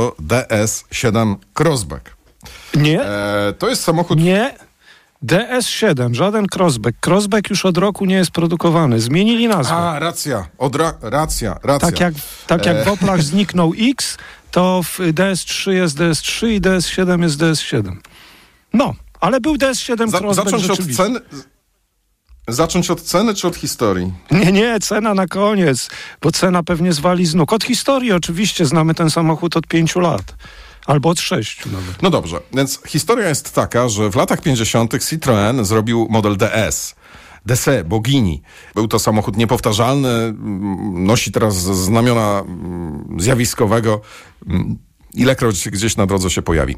DS7 Crossback. Nie, E, to jest samochód... nie. DS7, żaden crossback. Crossback już od roku nie jest produkowany. Zmienili nazwę. A, racja, od ra, racja, racja. tak jak, tak jak E. w Oplach zniknął X, to w DS3 jest DS3 i DS7 jest DS7. No, ale był DS7 Za, crossback zacząć od rzeczywiście. Zacząć od ceny czy od historii? Nie, nie, cena na koniec, bo cena pewnie zwali z nóg. Od historii oczywiście znamy ten samochód od pięciu lat. Albo od sześciu nawet. No dobrze, więc historia jest taka, że w latach 50. Citroën zrobił model DS. DC, Bogini. Był to samochód niepowtarzalny, nosi teraz znamiona mm, zjawiskowego. mm, Ilekroć gdzieś na drodze się pojawi.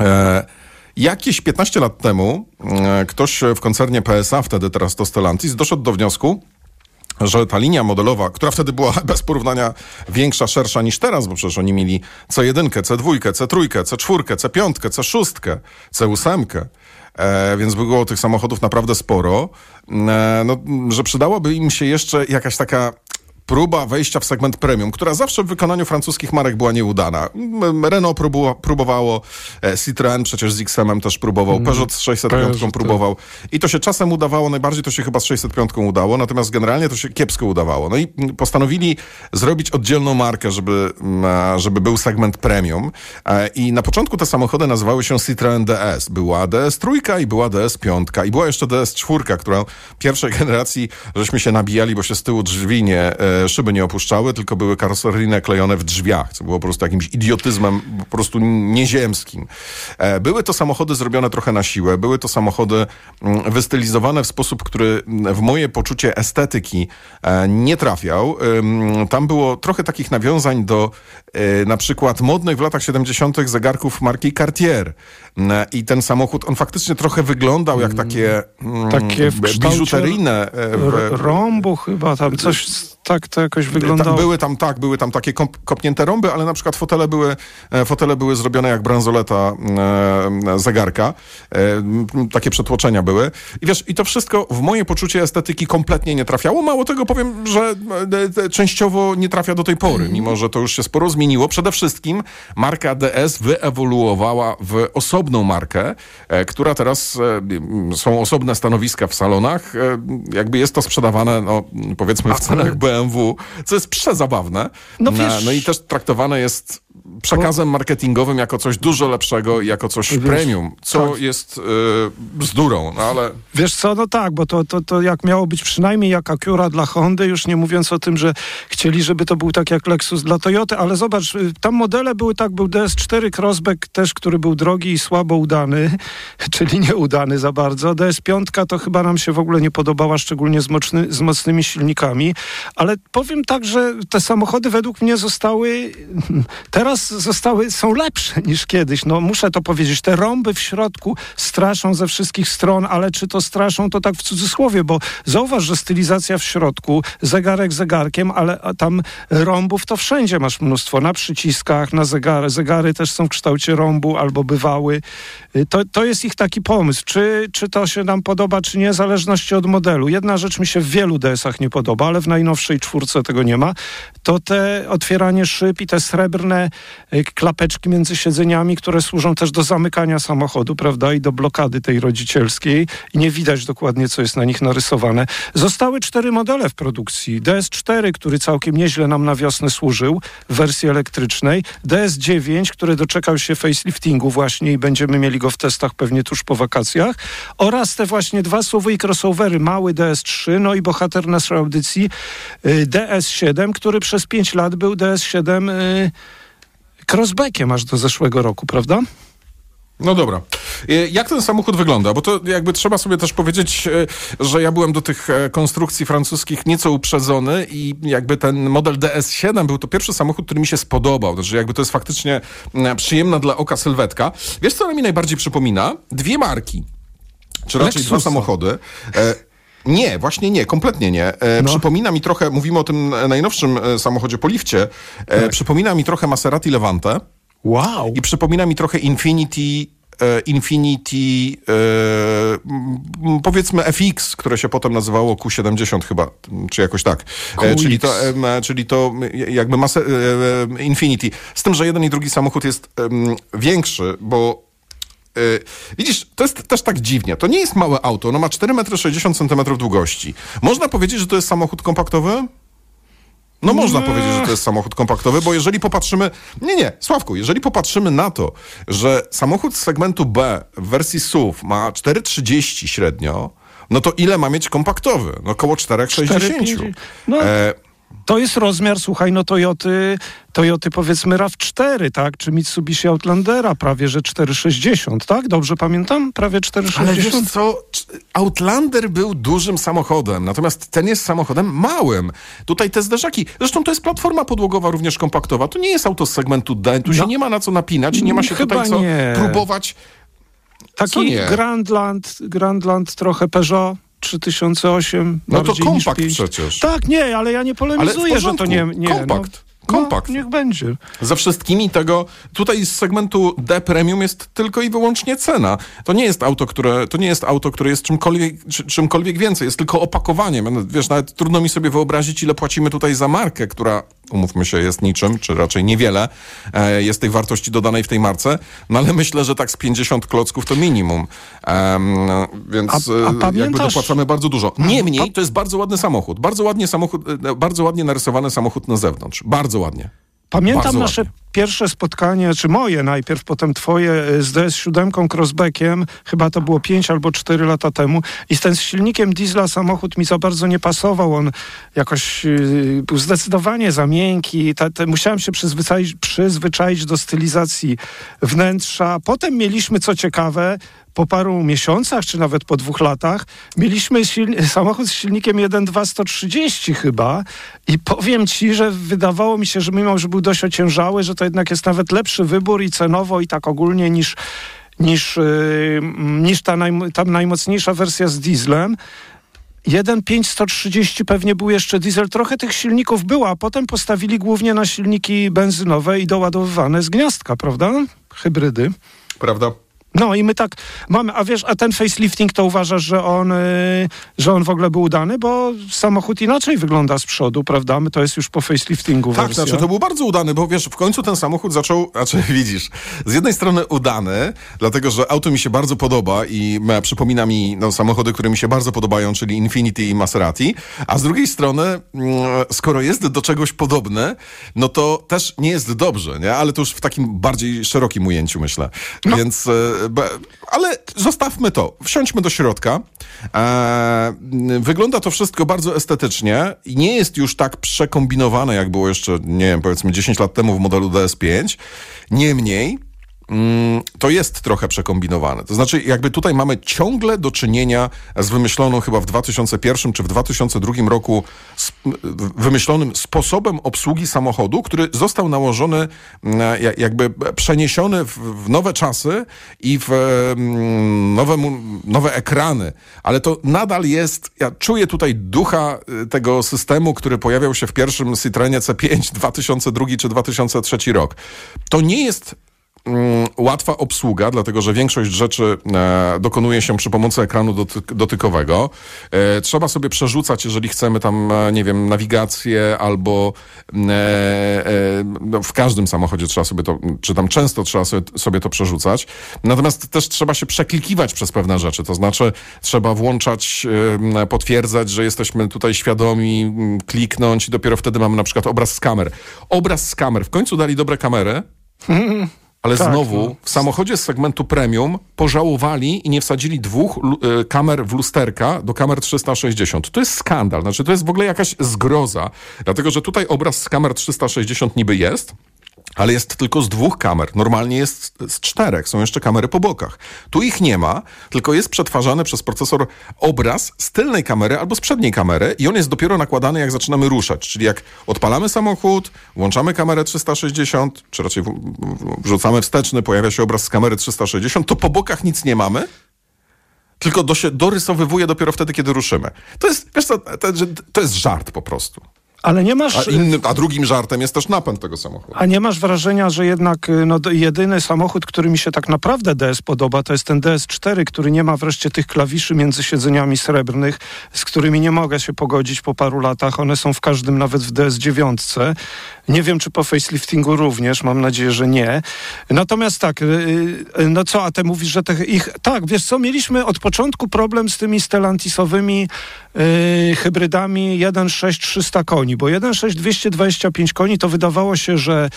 E, jakieś 15 lat temu e, ktoś w koncernie PSA, wtedy teraz to Stellantis, doszedł do wniosku, że ta linia modelowa, która wtedy była bez porównania większa, szersza niż teraz, bo przecież oni mieli C1, C2, C3, C4, C5, C6, C8, e, więc było tych samochodów naprawdę sporo, e, no, że przydałoby im się jeszcze jakaś taka próba wejścia w segment premium, która zawsze w wykonaniu francuskich marek była nieudana. Renault próbowa, próbowało, e, Citroën przecież z XM też próbował, Peugeot z 605 Peugeot, tak. próbował i to się czasem udawało, najbardziej to się chyba z 605 udało, natomiast generalnie to się kiepsko udawało. No i postanowili zrobić oddzielną markę, żeby, żeby był segment premium E, i na początku te samochody nazywały się Citroën DS. Była DS trójka i była DS piątka i była jeszcze DS czwórka, którą pierwszej generacji żeśmy się nabijali, bo się z tyłu drzwi nie, e, szyby nie opuszczały, tylko były karoseryjne klejone w drzwiach, co było po prostu jakimś idiotyzmem po prostu nieziemskim. E, Były to samochody zrobione trochę na siłę, były to samochody mm, wystylizowane w sposób, który mm, w moje poczucie estetyki e, nie trafiał. Tam było trochę takich nawiązań do e, na przykład modnych w latach 70. zegarków marki Cartier. Mm, I ten samochód, on faktycznie trochę wyglądał jak takie, Takie biżuteryjne. w- R- rąbu chyba tam, coś tak to jakoś wyglądało. tam były tam, tak, były tam takie kop, kopnięte rąby, ale na przykład fotele były, e, fotele były zrobione jak bransoleta e, zegarka. E, takie przetłoczenia były. I wiesz, i to wszystko w moje poczucie estetyki kompletnie nie trafiało. Mało tego powiem, że e, e, częściowo nie trafia do tej pory, mimo że to już się sporo zmieniło. Przede wszystkim marka DS wyewoluowała w osobną markę, e, która teraz e, są osobne stanowiska w salonach. E, jakby jest to sprzedawane, no, powiedzmy w cenach BMW, co jest przezabawne. No wiesz- no i też traktowane jest przekazem marketingowym jako coś dużo lepszego i jako coś Wiesz, premium, co tak. jest y, bzdurą, no ale Wiesz co, no tak, bo to, to, to jak miało być przynajmniej jak Acura dla Hondy, już nie mówiąc o tym, że chcieli, żeby to był tak jak Lexus dla Toyoty, ale zobacz, y, tam modele były tak, był DS4 Crossback też, który był drogi i słabo udany, czyli nieudany za bardzo. DS5 to chyba nam się w ogóle nie podobała, szczególnie z, mocny, z mocnymi silnikami, ale powiem tak, że te samochody według mnie zostały, teraz zostały, są lepsze niż kiedyś. No muszę to powiedzieć, te rąby w środku straszą ze wszystkich stron, ale czy to straszą, to tak w cudzysłowie, bo zauważ, że stylizacja w środku, zegarek zegarkiem, ale tam rąbów to wszędzie masz mnóstwo, na przyciskach, na zegary. Zegary też są w kształcie rąbu albo bywały. Y, To, to jest ich taki pomysł. Czy, czy to się nam podoba, czy nie, w zależności od modelu. Jedna rzecz mi się w wielu DS-ach nie podoba, ale w najnowszej czwórce tego nie ma. To te otwieranie szyb i te srebrne klapeczki między siedzeniami, które służą też do zamykania samochodu, prawda, i do blokady tej rodzicielskiej i nie widać dokładnie, co jest na nich narysowane. Zostały cztery modele w produkcji. DS4, który całkiem nieźle nam na wiosnę służył w wersji elektrycznej, DS9, który doczekał się faceliftingu właśnie i będziemy mieli go w testach pewnie tuż po wakacjach oraz te właśnie dwa słowy i crossovery, mały DS3, no i bohater naszej audycji y, DS7, który przez pięć lat był DS7 y, crossbackiem aż do zeszłego roku, prawda? No dobra. E, Jak ten samochód wygląda? Bo to jakby trzeba sobie też powiedzieć, e, że ja byłem do tych e, konstrukcji francuskich nieco uprzedzony i jakby ten model DS7 był to pierwszy samochód, który mi się spodobał. Znaczy jakby to jest faktycznie przyjemna dla oka sylwetka. Wiesz, co ona mi najbardziej przypomina? Dwie marki. Czy raczej dwa Lexusa. samochody. Nie, właśnie nie, kompletnie nie. E, No. Przypomina mi trochę, mówimy o tym najnowszym e, samochodzie po lifcie, e, przypomina mi trochę Maserati Levante. Wow! I przypomina mi trochę Infinity e, Infinity, e, powiedzmy FX, które się potem nazywało Q70 chyba, czy jakoś tak. E, czyli, to, e, czyli to jakby masę e, Infinity. Z tym, że jeden i drugi samochód jest większy, bo Widzisz, to jest też tak dziwnie. To nie jest małe auto, ono ma 4,60 m długości. Można powiedzieć, że to jest samochód kompaktowy? No można powiedzieć, że to jest samochód kompaktowy, bo jeżeli popatrzymy... Nie, nie, Sławku, jeżeli popatrzymy na to, że samochód z segmentu B w wersji SUV ma 4,30 średnio, no to ile ma mieć kompaktowy? No około 4,60. No. E, to jest rozmiar, słuchaj, no Toyoty, Toyoty powiedzmy RAV4, tak? Czy Mitsubishi Outlandera prawie, że 460, tak? Dobrze pamiętam? Prawie 460. Ale wiesz co? Outlander był dużym samochodem, natomiast ten jest samochodem małym. Tutaj te zderzaki, zresztą to jest platforma podłogowa również kompaktowa, to nie jest auto z segmentu D, tu no. się nie ma na co napinać, nie ma się Chyba tutaj co nie. próbować Taki Grandland, Grandland, trochę Peugeot, 3008. No to kompakt przecież. Tak, nie, ale ja nie polemizuję, że to nie... nie kompakt. No. Kompakt. No, niech będzie. Ze wszystkimi tego, tutaj z segmentu D Premium jest tylko i wyłącznie cena. To nie jest auto, które, to nie jest auto, które jest czymkolwiek, czymkolwiek więcej, jest tylko opakowaniem. Wiesz, nawet trudno mi sobie wyobrazić, ile płacimy tutaj za markę, która, umówmy się, jest niczym, czy raczej niewiele e, jest tej wartości dodanej w tej marce, no ale myślę, że tak z 50 klocków to minimum. więc a, a e, jakby dopłacamy bardzo dużo. Niemniej, to jest bardzo ładny samochód. Bardzo ładnie samochód, e, bardzo ładnie narysowany samochód na zewnątrz. Bardzo ładnie. Pamiętam nasze. Pierwsze spotkanie, czy moje najpierw, potem twoje e, z DS7 crossbackiem, chyba to było 5 albo 4 lata temu. I z ten silnikiem diesla samochód mi za bardzo nie pasował, on jakoś yy, był zdecydowanie za miękki, musiałem się przyzwyczaić, przyzwyczaić do stylizacji wnętrza. Potem mieliśmy, co ciekawe, po paru miesiącach, czy nawet po dwóch latach, mieliśmy samochód z silnikiem 1.2 130 chyba. I powiem ci, że wydawało mi się, że mimo, że był dość ociężały, że to jednak jest nawet lepszy wybór i cenowo i tak ogólnie niż, niż, yy, niż ta, naj, ta najmocniejsza wersja z dieslem. 1.5 pewnie był jeszcze diesel. Trochę tych silników było, a potem postawili głównie na silniki benzynowe i doładowywane z gniazdka, prawda? Hybrydy. Prawda. No i my tak mamy, a wiesz, a ten facelifting to uważasz, że on, yy, że on w ogóle był udany, bo samochód inaczej wygląda z przodu, prawda? My to jest już po faceliftingu Tak, wersja. znaczy to był bardzo udany, bo wiesz, w końcu ten samochód zaczął, znaczy widzisz, z jednej strony udany, dlatego, że auto mi się bardzo podoba i przypomina mi no, samochody, które mi się bardzo podobają, czyli Infinity i Maserati, a z drugiej strony, mm, skoro jest do czegoś podobne, no to też nie jest dobrze, nie? Ale to już w takim bardziej szerokim ujęciu, myślę. No. Więc e, ale zostawmy to. Wsiądźmy do środka. E, wygląda to wszystko bardzo estetycznie nie jest już tak przekombinowane, jak było jeszcze, nie wiem, powiedzmy 10 lat temu w modelu DS5. Niemniej, to jest trochę przekombinowane. To znaczy, jakby tutaj mamy ciągle do czynienia z wymyśloną chyba w 2001 czy w 2002 roku wymyślonym sposobem obsługi samochodu, który został nałożony, mm, jakby przeniesiony w nowe czasy i w mm, nowe, nowe ekrany. Ale to nadal jest, ja czuję tutaj ducha y, tego systemu, który pojawiał się w pierwszym Citroenie C5 2002 czy 2003 rok. To nie jest Mm, łatwa obsługa, dlatego że większość rzeczy e, dokonuje się przy pomocy ekranu dotyk dotykowego. E, trzeba sobie przerzucać, jeżeli chcemy tam, e, nie wiem, nawigację albo mm, no, w każdym samochodzie trzeba sobie to, czy tam często trzeba sobie, to przerzucać. Natomiast też trzeba się przeklikiwać przez pewne rzeczy, to znaczy trzeba włączać, potwierdzać, że jesteśmy tutaj świadomi, kliknąć i dopiero wtedy mamy na przykład obraz z kamer. Obraz z kamer. W końcu dali dobre kamery. Ale tak, znowu no. w samochodzie z segmentu premium pożałowali i nie wsadzili dwóch y, kamer w lusterka do kamer 360. To jest skandal. Znaczy, to jest w ogóle jakaś zgroza. Dlatego, że tutaj obraz z kamer 360 niby jest, ale jest tylko z dwóch kamer. Normalnie jest z czterech. Są jeszcze kamery po bokach. Tu ich nie ma, tylko jest przetwarzany przez procesor obraz z tylnej kamery albo z przedniej kamery i on jest dopiero nakładany, jak zaczynamy ruszać. Czyli jak odpalamy samochód, włączamy kamerę 360, czy raczej wrzucamy wsteczny, pojawia się obraz z kamery 360, to po bokach nic nie mamy, tylko do się dorysowywuje dopiero wtedy, kiedy ruszymy. To jest, wiesz co, to, to jest żart po prostu. Ale nie masz... A, innym, a drugim żartem jest też napęd tego samochodu. A nie masz wrażenia, że jednak y, no, jedyny samochód, który mi się tak naprawdę DS podoba, to jest ten DS4, który nie ma wreszcie tych klawiszy między siedzeniami srebrnych, z którymi nie mogę się pogodzić po paru latach. One są w każdym, nawet w DS9. Nie wiem, czy po faceliftingu również, mam nadzieję, że nie. Natomiast tak, y, y, no co, a ty mówisz, że te ich... Tak, wiesz co, mieliśmy od początku problem z tymi Stellantisowymi yy, hybrydami 1.6 300 koni, bo 1.6 225 koni to wydawało się, że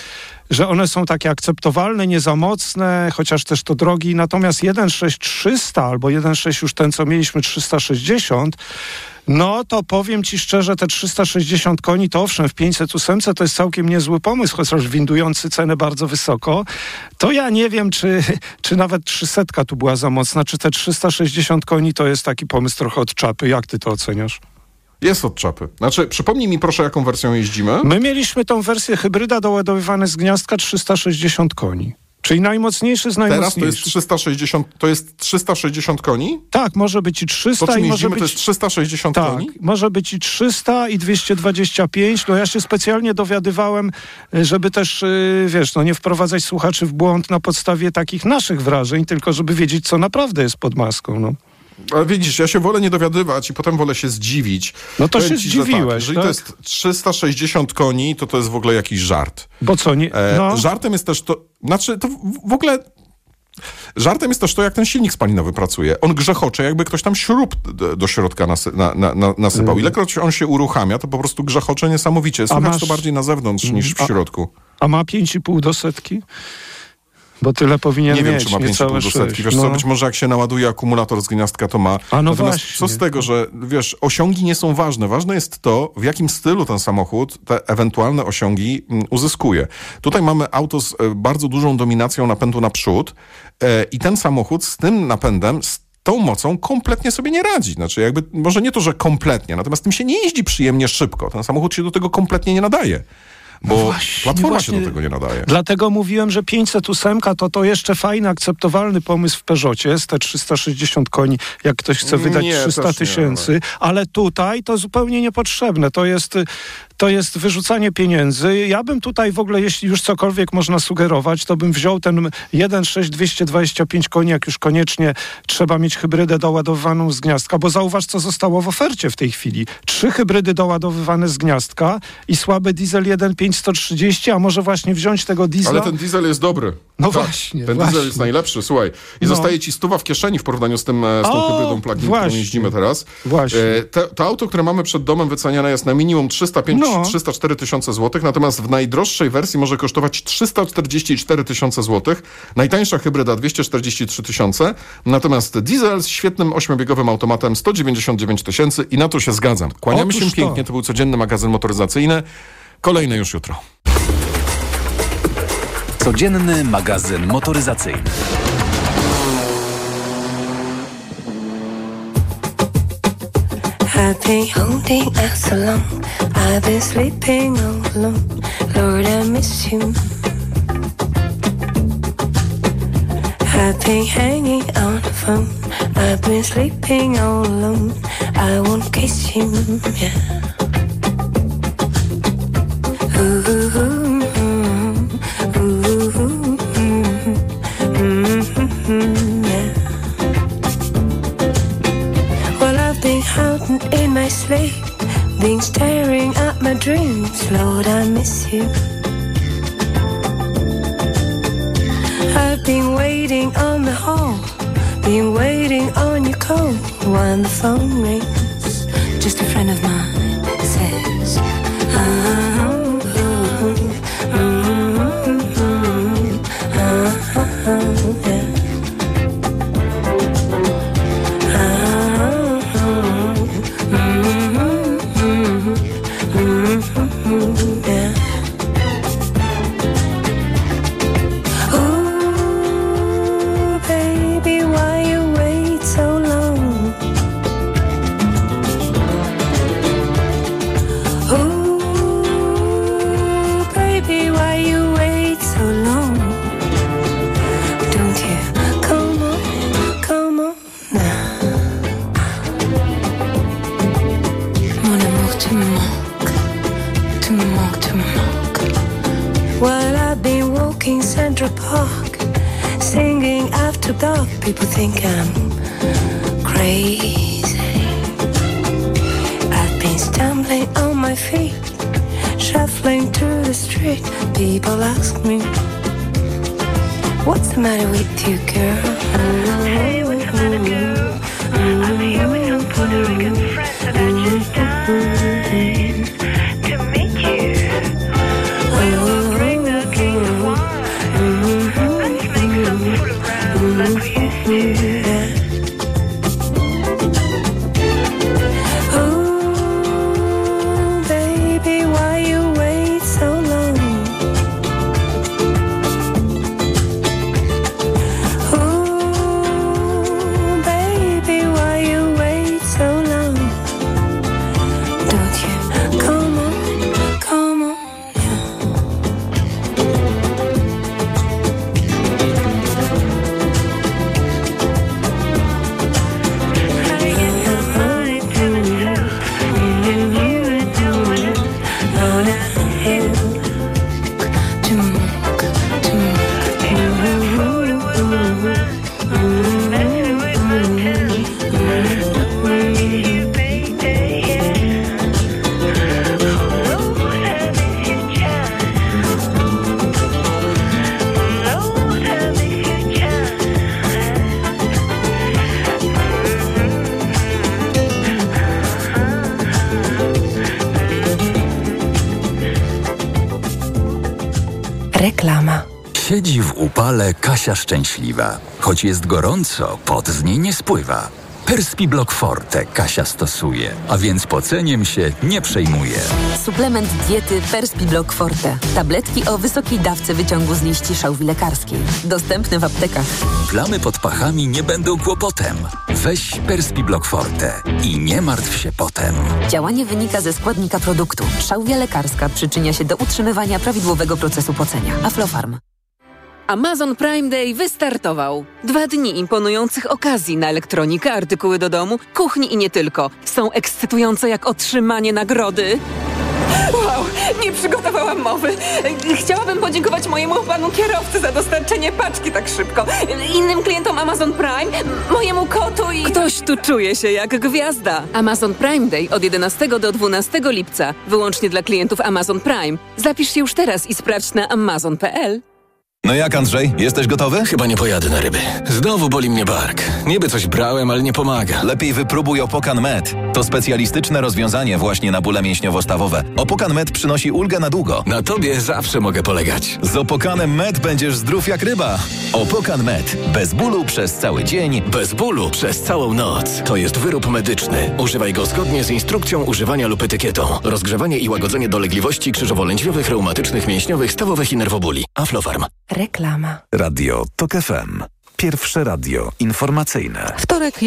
że one są takie akceptowalne, nie za mocne, chociaż też to drogi. Natomiast 1.6 300 albo 1.6 już ten, co mieliśmy 360, no to powiem ci szczerze, te 360 koni to owszem, w 508 to jest całkiem niezły pomysł, chociaż windujący cenę bardzo wysoko. To ja nie wiem, czy, czy nawet 300 tu była za mocna, czy te 360 koni to jest taki pomysł trochę od czapy. Jak ty to oceniasz? Jest od czapy. Znaczy, przypomnij mi proszę, jaką wersją jeździmy. My mieliśmy tą wersję hybryda doładowywane z gniazdka 360 koni. Czyli najmocniejszy z najmocniejszych. Teraz to jest 360, to jest 360 koni? Tak, może być i 300 to, i może być... być... to jest 360 tak, koni? może być i 300 i 225. No ja się specjalnie dowiadywałem, żeby też, y, wiesz, no nie wprowadzać słuchaczy w błąd na podstawie takich naszych wrażeń, tylko żeby wiedzieć, co naprawdę jest pod maską, no. Ale widzisz, ja się wolę nie dowiadywać i potem wolę się zdziwić. No to Powiem się ci, zdziwiłeś, tak, Jeżeli tak? to jest 360 koni, to to jest w ogóle jakiś żart. Bo co, nie... E, No. Żartem jest też to, znaczy to w- ogóle... Żartem jest też to, jak ten silnik spalinowy pracuje. On grzechocze, jakby ktoś tam śrub do środka nasy, na, na, na, nasypał. Ilekroć on się uruchamia, to po prostu grzechocze niesamowicie. Słychać masz- to bardziej na zewnątrz niż w A- środku. A ma 5,5 do setki? Bo tyle powinien Nie mieć, wiem, czy ma 5,5 niecałe do setki. 6. Wiesz no. co, być może jak się naładuje akumulator z gniazdka, to ma. A no Natomiast właśnie. co z tego, że wiesz, osiągi nie są ważne. Ważne jest to, w jakim stylu ten samochód te ewentualne osiągi mm, uzyskuje. Tutaj mamy auto z e, bardzo dużą dominacją napędu naprzód e, i ten samochód z tym napędem, z tą mocą kompletnie sobie nie radzi. Znaczy jakby, może nie to, że kompletnie, natomiast tym się nie jeździ przyjemnie szybko. Ten samochód się do tego kompletnie nie nadaje. Bo No właśnie, platforma właśnie. się do tego nie nadaje. Dlatego mówiłem, że 508 to to jeszcze fajny, akceptowalny pomysł w Peugeotie, z te 360 koni, jak ktoś chce wydać Nie, 300 też nie, tysięcy, ale tutaj to zupełnie niepotrzebne. To jest, to jest wyrzucanie pieniędzy. Ja bym tutaj w ogóle, jeśli już cokolwiek można sugerować, to bym wziął ten 1.6 225 koni, jak już koniecznie trzeba mieć hybrydę doładowywaną z gniazdka, bo zauważ, co zostało w ofercie w tej chwili. Trzy hybrydy doładowywane z gniazdka i słaby diesel 1.5 130, a może właśnie wziąć tego diesla. Ale ten diesel jest dobry. No Tak, właśnie, Ten właśnie. diesel jest najlepszy, słuchaj. I No. zostaje ci stuwa w kieszeni w porównaniu z, tym, e, z tą O, hybrydą plug-in, którą jeździmy teraz. Właśnie. E, te, to auto, które mamy przed domem wyceniane jest na minimum 305 No. 304 tysiące złotych, natomiast w najdroższej wersji może kosztować 344 tysiące złotych. Najtańsza hybryda 243 tysiące, natomiast diesel z świetnym ośmiobiegowym automatem 199 tysięcy i na to się zgadzam. Kłaniamy Otóż się to. pięknie, to był codzienny magazyn motoryzacyjny. Kolejny już jutro. Codzienny magazyn motoryzacyjny. I've been holding out so long. I've been sleeping all alone. Lord, I miss you. I've been hanging on the phone. I've been sleeping all alone. I won't kiss you. Yeah. Hiding in my sleep, been staring at my dreams. Lord, I miss you. I've been waiting on the hall, been waiting on your call. When the phone rings, just a friend of mine park, singing after dark. People think I'm crazy. I've been stumbling on my feet, shuffling through the street. People ask me, What's the matter with you, girl? Hey, what's the matter, girl? I'm here with some Puerto Rican friends and I just died Reklama. Siedzi w upale Kasia szczęśliwa. Choć jest gorąco, pot z niej nie spływa. Perspiblock Forte Kasia stosuje, a więc poceniem się nie przejmuje. Suplement diety Perspiblock Forte. Tabletki o wysokiej dawce wyciągu z liści szałwi lekarskiej. Dostępne w aptekach. Plamy pod pachami nie będą kłopotem. Weź Perspiblock Forte i nie martw się potem. Działanie wynika ze składnika produktu. Szałwia lekarska przyczynia się do utrzymywania prawidłowego procesu pocenia. Aflofarm. Amazon Prime Day wystartował. Dwa dni imponujących okazji na elektronikę, artykuły do domu, kuchni i nie tylko. Są ekscytujące jak otrzymanie nagrody. Wow, nie przygotowałam mowy. Chciałabym podziękować mojemu panu kierowcy za dostarczenie paczki tak szybko. Innym klientom Amazon Prime, mojemu kotu i... Ktoś tu czuje się jak gwiazda. Amazon Prime Day od 11 do 12 lipca. Wyłącznie dla klientów Amazon Prime. Zapisz się już teraz i sprawdź na amazon.pl. No jak Andrzej, jesteś gotowy? Chyba nie pojadę na ryby. Znowu boli mnie bark. Niby coś brałem, ale nie pomaga. Lepiej wypróbuj Opokan Med. To specjalistyczne rozwiązanie właśnie na bóle mięśniowo-stawowe. Opokan Med przynosi ulgę na długo. Na tobie zawsze mogę polegać. Z Opokanem Med będziesz zdrów jak ryba. Opokan Med. Bez bólu przez cały dzień. Bez bólu przez całą noc. To jest wyrób medyczny. Używaj go zgodnie z instrukcją używania lub etykietą. Rozgrzewanie i łagodzenie dolegliwości krzyżowo-lędźwiowych, reumatycznych, mięśniowych, stawowych i nerwobóli. Aflofarm. Reklama. Radio TOK FM. Pierwsze radio informacyjne. Wtorek